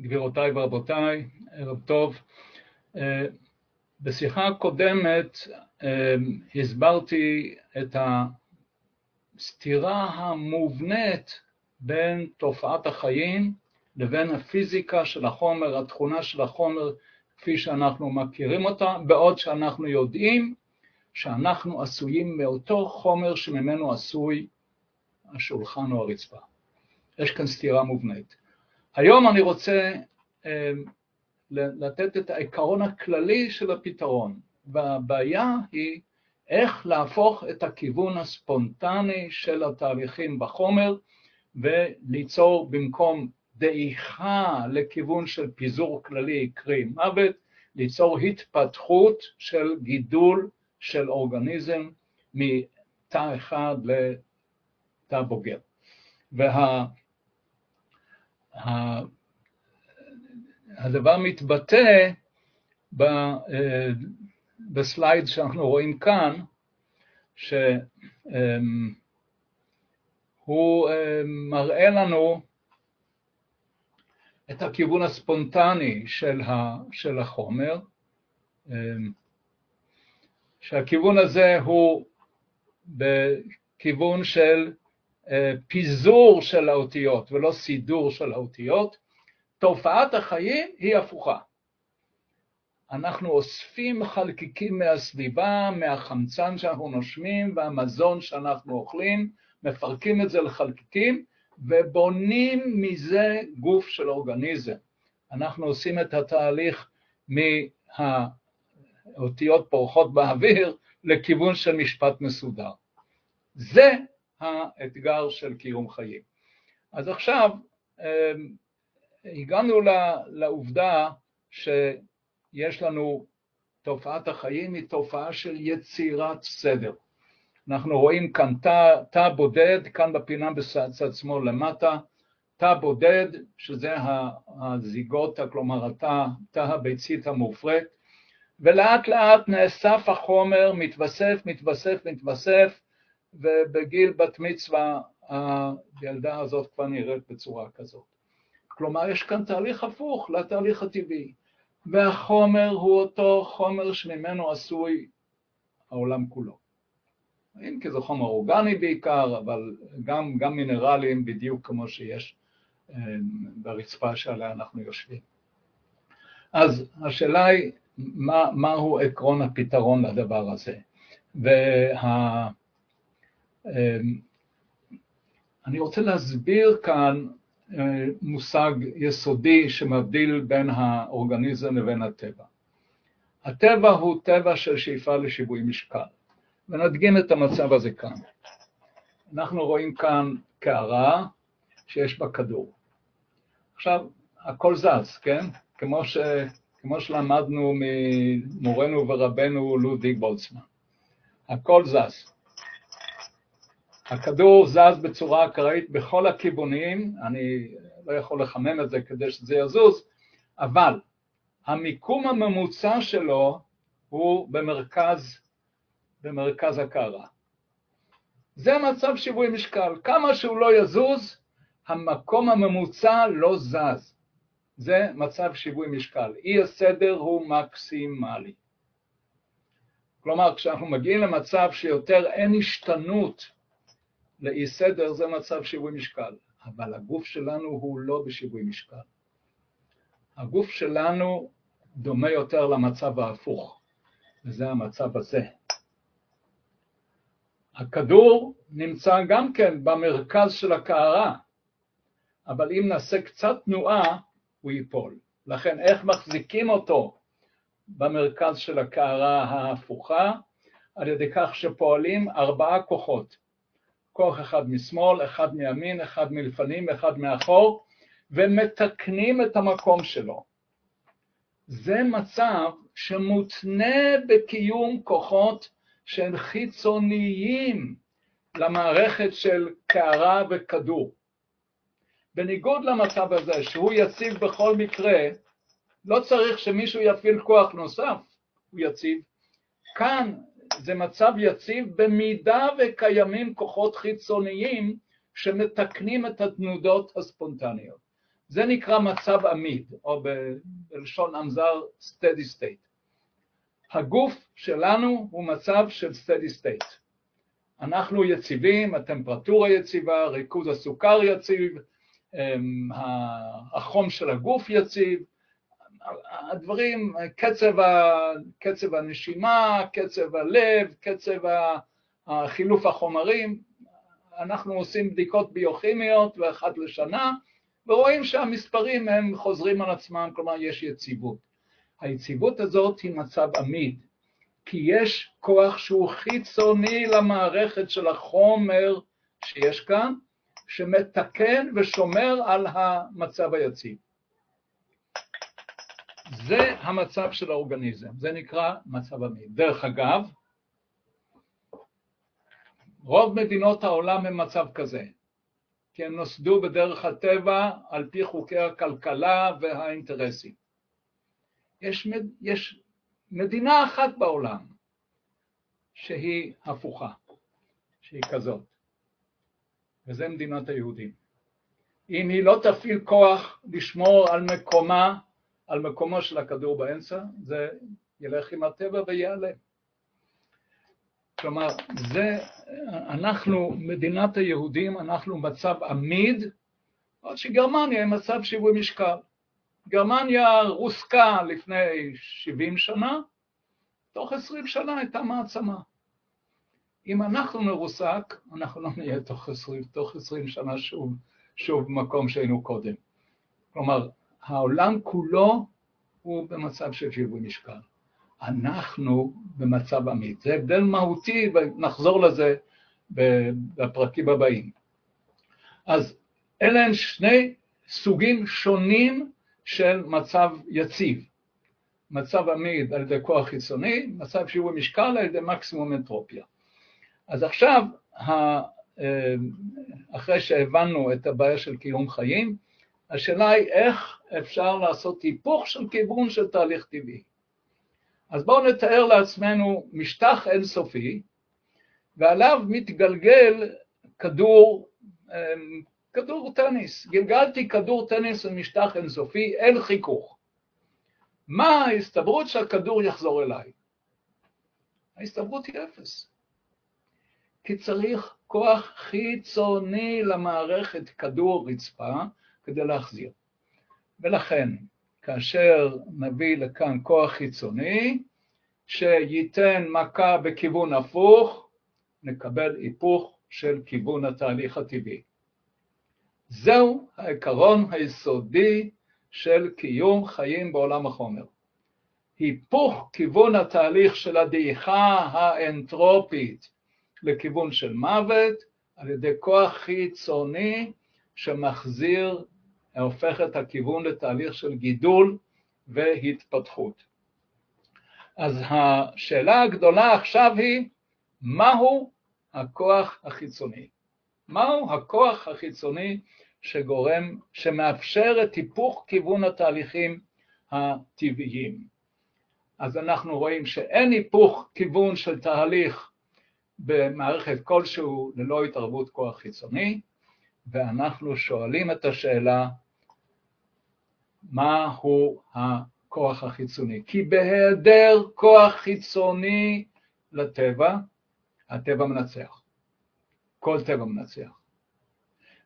גבירותיי ורבותיי, ערב טוב. בשיחה הקודמת הסברתי את הסתירה המובנית בין תופעת החיים לבין הפיזיקה של החומר, התכונה של החומר כפי שאנחנו מכירים אותה, בעוד שאנחנו יודעים שאנחנו עשויים מאותו חומר שממנו עשוי השולחן או הרצפה. יש כאן סתירה מובנית. היום אני רוצה לתת את העיקרון הכללי של הפתרון, והבעיה היא איך להפוך את הכיוון הספונטני של התהליכים בחומר וליצור במקום דעיכה לכיוון של פיזור כללי, קרי מוות, ליצור התפתחות של גידול של אורגניזם מתא אחד לתא בוגר. וה... הדבר מתבטא בסלייד שאנחנו רואים כאן, שהוא מראה לנו את הכיוון הספונטני של החומר, שהכיוון הזה הוא בכיוון של פיזור של האותיות ולא סידור של האותיות, תופעת החיים היא הפוכה. אנחנו אוספים חלקיקים מהסביבה, מהחמצן שאנחנו נושמים והמזון שאנחנו אוכלים, מפרקים את זה לחלקיקים ובונים מזה גוף של אורגניזם. אנחנו עושים את התהליך מהאותיות פורחות באוויר לכיוון של משפט מסודר. זה האתגר של קיום חיים. אז עכשיו הגענו לעובדה שיש לנו תופעת החיים היא תופעה של יצירת סדר. אנחנו רואים כאן תא, תא בודד, כאן בפינה בצד שמאל למטה, תא בודד, שזה הזיגוטה, כלומר התא, תא הביצית המופרק, ולאט לאט נאסף החומר, מתווסף, מתווסף, מתווסף, ובגיל בת מצווה הילדה הזאת כבר נראית בצורה כזאת. כלומר, יש כאן תהליך הפוך לתהליך הטבעי, והחומר הוא אותו חומר שממנו עשוי העולם כולו. אם כי זה חומר אורגני בעיקר, אבל גם, גם מינרלים בדיוק כמו שיש ברצפה שעליה אנחנו יושבים. אז השאלה היא, מה, מהו עקרון הפתרון לדבר הזה? וה... אני רוצה להסביר כאן מושג יסודי שמבדיל בין האורגניזם לבין הטבע. הטבע הוא טבע של שאיפה לשיווי משקל, ונדגים את המצב הזה כאן. אנחנו רואים כאן קערה שיש בה כדור. עכשיו, הכל זז, כן? כמו, ש... כמו שלמדנו ממורנו ורבנו לודיג בולצמן. הכל זז. הכדור זז בצורה אקראית בכל הכיוונים, אני לא יכול לחמם את זה כדי שזה יזוז, אבל המיקום הממוצע שלו הוא במרכז, במרכז הקערה. זה מצב שיווי משקל, כמה שהוא לא יזוז, המקום הממוצע לא זז. זה מצב שיווי משקל, אי הסדר הוא מקסימלי. כלומר, כשאנחנו מגיעים למצב שיותר אין השתנות לאי סדר זה מצב שיווי משקל, אבל הגוף שלנו הוא לא בשיווי משקל. הגוף שלנו דומה יותר למצב ההפוך, וזה המצב הזה. הכדור נמצא גם כן במרכז של הקערה, אבל אם נעשה קצת תנועה, הוא ייפול. לכן איך מחזיקים אותו במרכז של הקערה ההפוכה? על ידי כך שפועלים ארבעה כוחות. כוח אחד משמאל, אחד מימין, אחד מלפנים, אחד מאחור, ומתקנים את המקום שלו. זה מצב שמותנה בקיום כוחות שהם חיצוניים למערכת של קערה וכדור. בניגוד למצב הזה, שהוא יציב בכל מקרה, לא צריך שמישהו יפעיל כוח נוסף, הוא יציב. כאן זה מצב יציב במידה וקיימים כוחות חיצוניים שמתקנים את התנודות הספונטניות. זה נקרא מצב עמיד, או בלשון אמזר steady state. הגוף שלנו הוא מצב של steady state. אנחנו יציבים, הטמפרטורה יציבה, ריכוז הסוכר יציב, אמ, החום של הגוף יציב, הדברים, קצב, ה, קצב הנשימה, קצב הלב, קצב חילוף החומרים, אנחנו עושים בדיקות ביוכימיות ואחת לשנה, ורואים שהמספרים הם חוזרים על עצמם, כלומר יש יציבות. היציבות הזאת היא מצב עמיד, כי יש כוח שהוא חיצוני למערכת של החומר שיש כאן, שמתקן ושומר על המצב היציב. זה המצב של האורגניזם, זה נקרא מצב עמיד. דרך אגב, רוב מדינות העולם הם מצב כזה, כי הם נוסדו בדרך הטבע על פי חוקי הכלכלה והאינטרסים. יש, יש מדינה אחת בעולם שהיא הפוכה, שהיא כזאת, וזה מדינת היהודים. אם היא לא תפעיל כוח לשמור על מקומה, על מקומו של הכדור באמצע, זה ילך עם הטבע ויעלם. כלומר, זה, אנחנו, מדינת היהודים, אנחנו מצב עמיד, עוד שגרמניה היא מצב שיווי משקל. גרמניה רוסקה לפני 70 שנה, תוך 20 שנה הייתה מעצמה. אם אנחנו נרוסק, אנחנו לא נהיה תוך 20, תוך 20 שנה שוב, שוב מקום שהיינו קודם. כלומר, העולם כולו הוא במצב של שיווי משקל. אנחנו במצב עמית. זה הבדל מהותי, ונחזור לזה בפרקים הבאים. אז אלה הם שני סוגים שונים של מצב יציב. מצב עמיד על ידי כוח חיצוני, מצב שיווי משקל על ידי מקסימום אנטרופיה. אז עכשיו, אה, אחרי שהבנו את הבעיה של קיום חיים, השאלה היא איך אפשר לעשות היפוך של כיוון של תהליך טבעי. אז בואו נתאר לעצמנו משטח אינסופי, ועליו מתגלגל כדור, אמ, כדור טניס. גלגלתי כדור טניס במשטח אינסופי אל חיכוך. מה ההסתברות שהכדור יחזור אליי? ההסתברות היא אפס. כי צריך כוח חיצוני למערכת כדור רצפה כדי להחזיר. ולכן כאשר נביא לכאן כוח חיצוני שייתן מכה בכיוון הפוך, נקבל היפוך של כיוון התהליך הטבעי. זהו העיקרון היסודי של קיום חיים בעולם החומר. היפוך כיוון התהליך של הדעיכה האנטרופית לכיוון של מוות על ידי כוח חיצוני שמחזיר הופך את הכיוון לתהליך של גידול והתפתחות. אז השאלה הגדולה עכשיו היא, מהו הכוח החיצוני? מהו הכוח החיצוני שגורם, שמאפשר את היפוך כיוון התהליכים הטבעיים? אז אנחנו רואים שאין היפוך כיוון של תהליך במערכת כלשהו ללא התערבות כוח חיצוני, ואנחנו שואלים את השאלה, מהו הכוח החיצוני? כי בהיעדר כוח חיצוני לטבע, הטבע מנצח. כל טבע מנצח.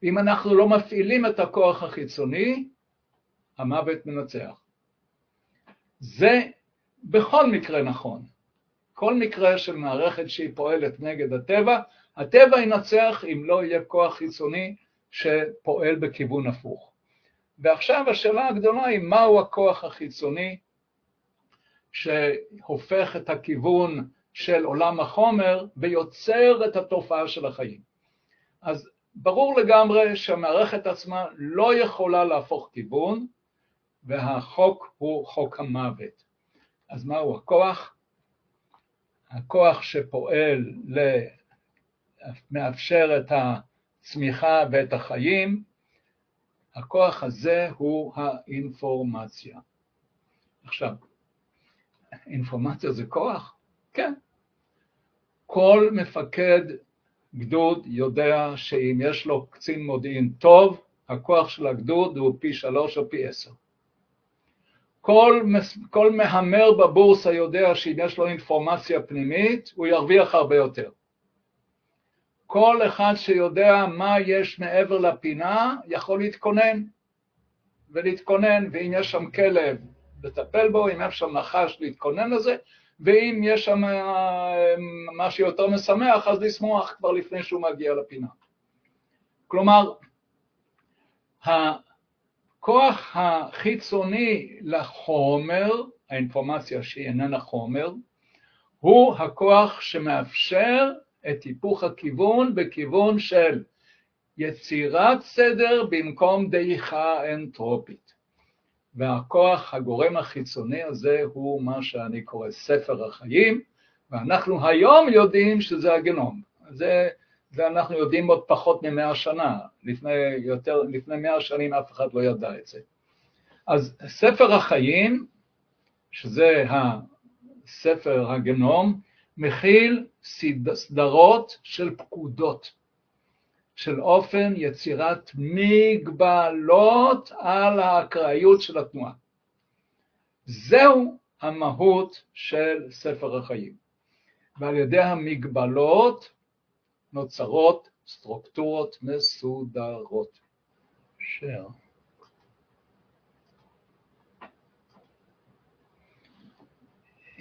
אם אנחנו לא מפעילים את הכוח החיצוני, המוות מנצח. זה בכל מקרה נכון. כל מקרה של מערכת שהיא פועלת נגד הטבע, הטבע ינצח אם לא יהיה כוח חיצוני שפועל בכיוון הפוך. ועכשיו השאלה הגדולה היא מהו הכוח החיצוני שהופך את הכיוון של עולם החומר ויוצר את התופעה של החיים. אז ברור לגמרי שהמערכת עצמה לא יכולה להפוך כיוון והחוק הוא חוק המוות. אז מהו הכוח? הכוח שפועל, מאפשר את הצמיחה ואת החיים, הכוח הזה הוא האינפורמציה. עכשיו, אינפורמציה זה כוח? כן. כל מפקד גדוד יודע שאם יש לו קצין מודיעין טוב, הכוח של הגדוד הוא פי שלוש או פי עשר. כל, כל מהמר בבורסה יודע שאם יש לו אינפורמציה פנימית, הוא ירוויח הרבה יותר. כל אחד שיודע מה יש מעבר לפינה, יכול להתכונן. ולהתכונן, ואם יש שם כלב, לטפל בו, אם יש שם נחש, להתכונן לזה, ואם יש שם אה, משהו יותר משמח, אז לשמוח כבר לפני שהוא מגיע לפינה. כלומר, הכוח החיצוני לחומר, האינפורמציה שהיא איננה חומר, הוא הכוח שמאפשר את היפוך הכיוון בכיוון של יצירת סדר במקום דעיכה אנטרופית. והכוח, הגורם החיצוני הזה הוא מה שאני קורא ספר החיים, ואנחנו היום יודעים שזה הגנום. זה, זה אנחנו יודעים עוד פחות ממאה שנה, לפני, יותר, לפני מאה שנים אף אחד לא ידע את זה. אז ספר החיים, שזה הספר הגנום, מכיל סדרות של פקודות. של אופן יצירת מגבלות על האקראיות של התנועה. זהו המהות של ספר החיים. ועל ידי המגבלות נוצרות סטרוקטורות מסודרות. שר.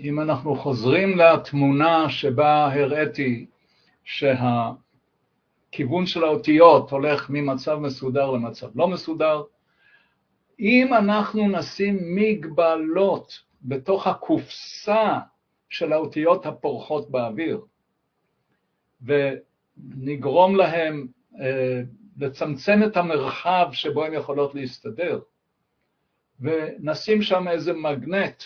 אם אנחנו חוזרים לתמונה שבה הראיתי שה... הכיוון של האותיות הולך ממצב מסודר למצב לא מסודר. אם אנחנו נשים מגבלות בתוך הקופסה של האותיות הפורחות באוויר, ונגרום להם אה, לצמצם את המרחב שבו הן יכולות להסתדר, ונשים שם איזה מגנט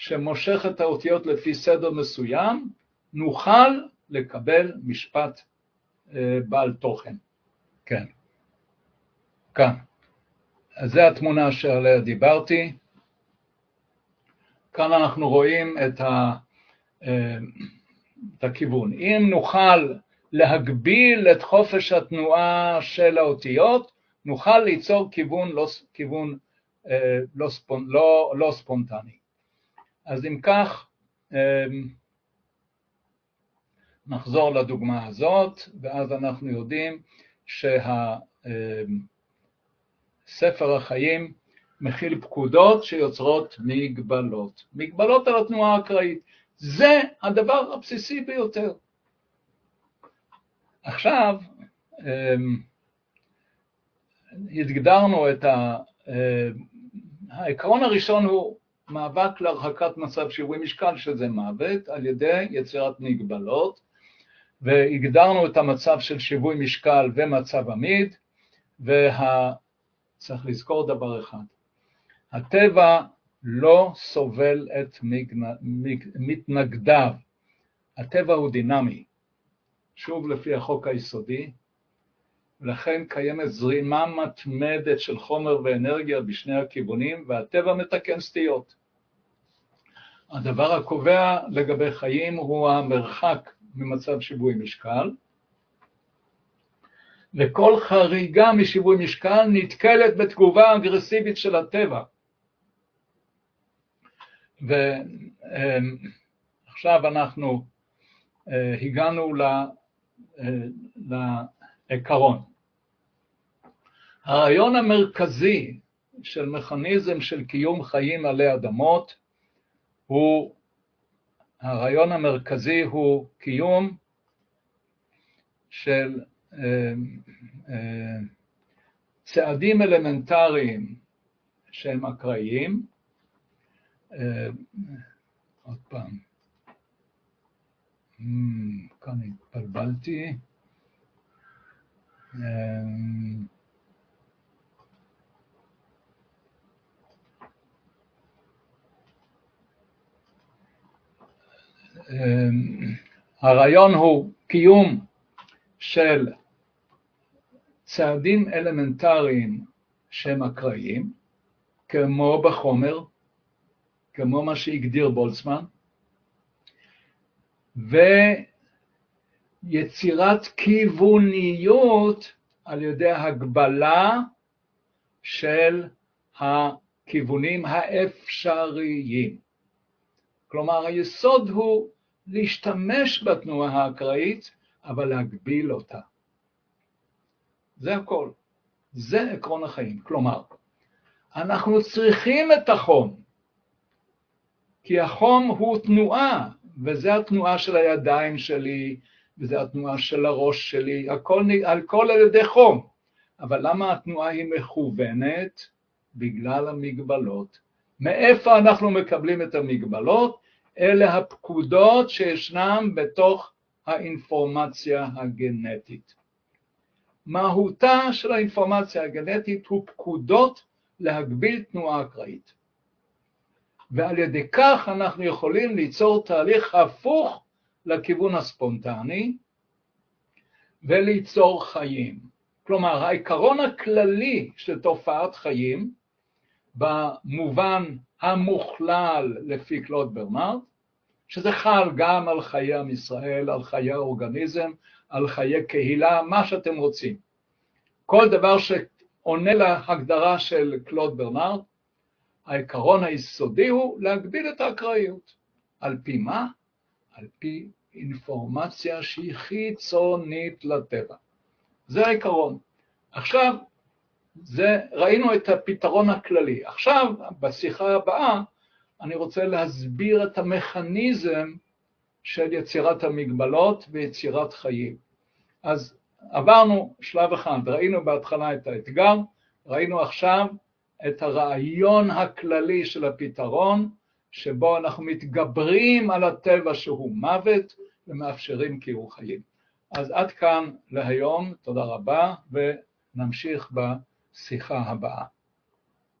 שמושך את האותיות לפי סדר מסוים, נוכל לקבל משפט בעל תוכן. כן. כאן. אז זו התמונה שעליה דיברתי. כאן אנחנו רואים את, ה, אה, את הכיוון. אם נוכל להגביל את חופש התנועה של האותיות, נוכל ליצור כיוון לא, כיוון, אה, לא, ספונ, לא, לא ספונטני. אז אם כך, אה, נחזור לדוגמה הזאת, ואז אנחנו יודעים שספר החיים מכיל פקודות שיוצרות מגבלות. מגבלות על התנועה האקראית. זה הדבר הבסיסי ביותר. עכשיו, אמ, הגדרנו את ה... העקרון הראשון הוא מאבק להרחקת מצב שיווי משקל, שזה מוות, על ידי יצירת מגבלות. והגדרנו את המצב של שיווי משקל ומצב עמיד, וצריך וה... לזכור דבר אחד, הטבע לא סובל את מתנגדיו, הטבע הוא דינמי, שוב לפי החוק היסודי, ולכן קיימת זרימה מתמדת של חומר ואנרגיה בשני הכיוונים, והטבע מתקן סטיות. הדבר הקובע לגבי חיים הוא המרחק ממצב שיווי משקל, וכל חריגה משיווי משקל נתקלת בתגובה אגרסיבית של הטבע. ועכשיו אנחנו אה, הגענו אה, לעיקרון. הרעיון המרכזי של מכניזם של קיום חיים עלי אדמות הוא הרעיון המרכזי הוא קיום של אה, אה, צעדים אלמנטריים שהם אקראיים, אה, עוד פעם, כאן התבלבלתי, הרעיון הוא קיום של צעדים אלמנטריים שהם אקראיים, כמו בחומר, כמו מה שהגדיר בולצמן, ויצירת כיווניות על ידי הגבלה של הכיוונים האפשריים. כלומר, היסוד הוא להשתמש בתנועה האקראית, אבל להגביל אותה. זה הכל. זה עקרון החיים. כלומר, אנחנו צריכים את החום, כי החום הוא תנועה, וזה התנועה של הידיים שלי, וזה התנועה של הראש שלי, הכל, הכל על ידי חום. אבל למה התנועה היא מכוונת? בגלל המגבלות. מאיפה אנחנו מקבלים את המגבלות? אלה הפקודות שישנם בתוך האינפורמציה הגנטית. מהותה של האינפורמציה הגנטית הוא פקודות להגביל תנועה אקראית. ועל ידי כך אנחנו יכולים ליצור תהליך הפוך לכיוון הספונטני וליצור חיים. כלומר, העיקרון הכללי של תופעת חיים, במובן המוכלל לפי קלוד ברנרד, שזה חל גם על חיי עם ישראל, על חיי האורגניזם, על חיי קהילה, מה שאתם רוצים. כל דבר שעונה להגדרה של קלוד ברנרד, העיקרון היסודי הוא להגביל את האקראיות. על פי מה? על פי אינפורמציה שהיא חיצונית לטבע. זה העיקרון. עכשיו, זה, ראינו את הפתרון הכללי. עכשיו, בשיחה הבאה, אני רוצה להסביר את המכניזם של יצירת המגבלות ויצירת חיים. אז עברנו שלב אחד, ראינו בהתחלה את האתגר, ראינו עכשיו את הרעיון הכללי של הפתרון, שבו אנחנו מתגברים על הטבע שהוא מוות ומאפשרים קיור חיים. אז עד כאן להיום, תודה רבה, ונמשיך בשיחה הבאה.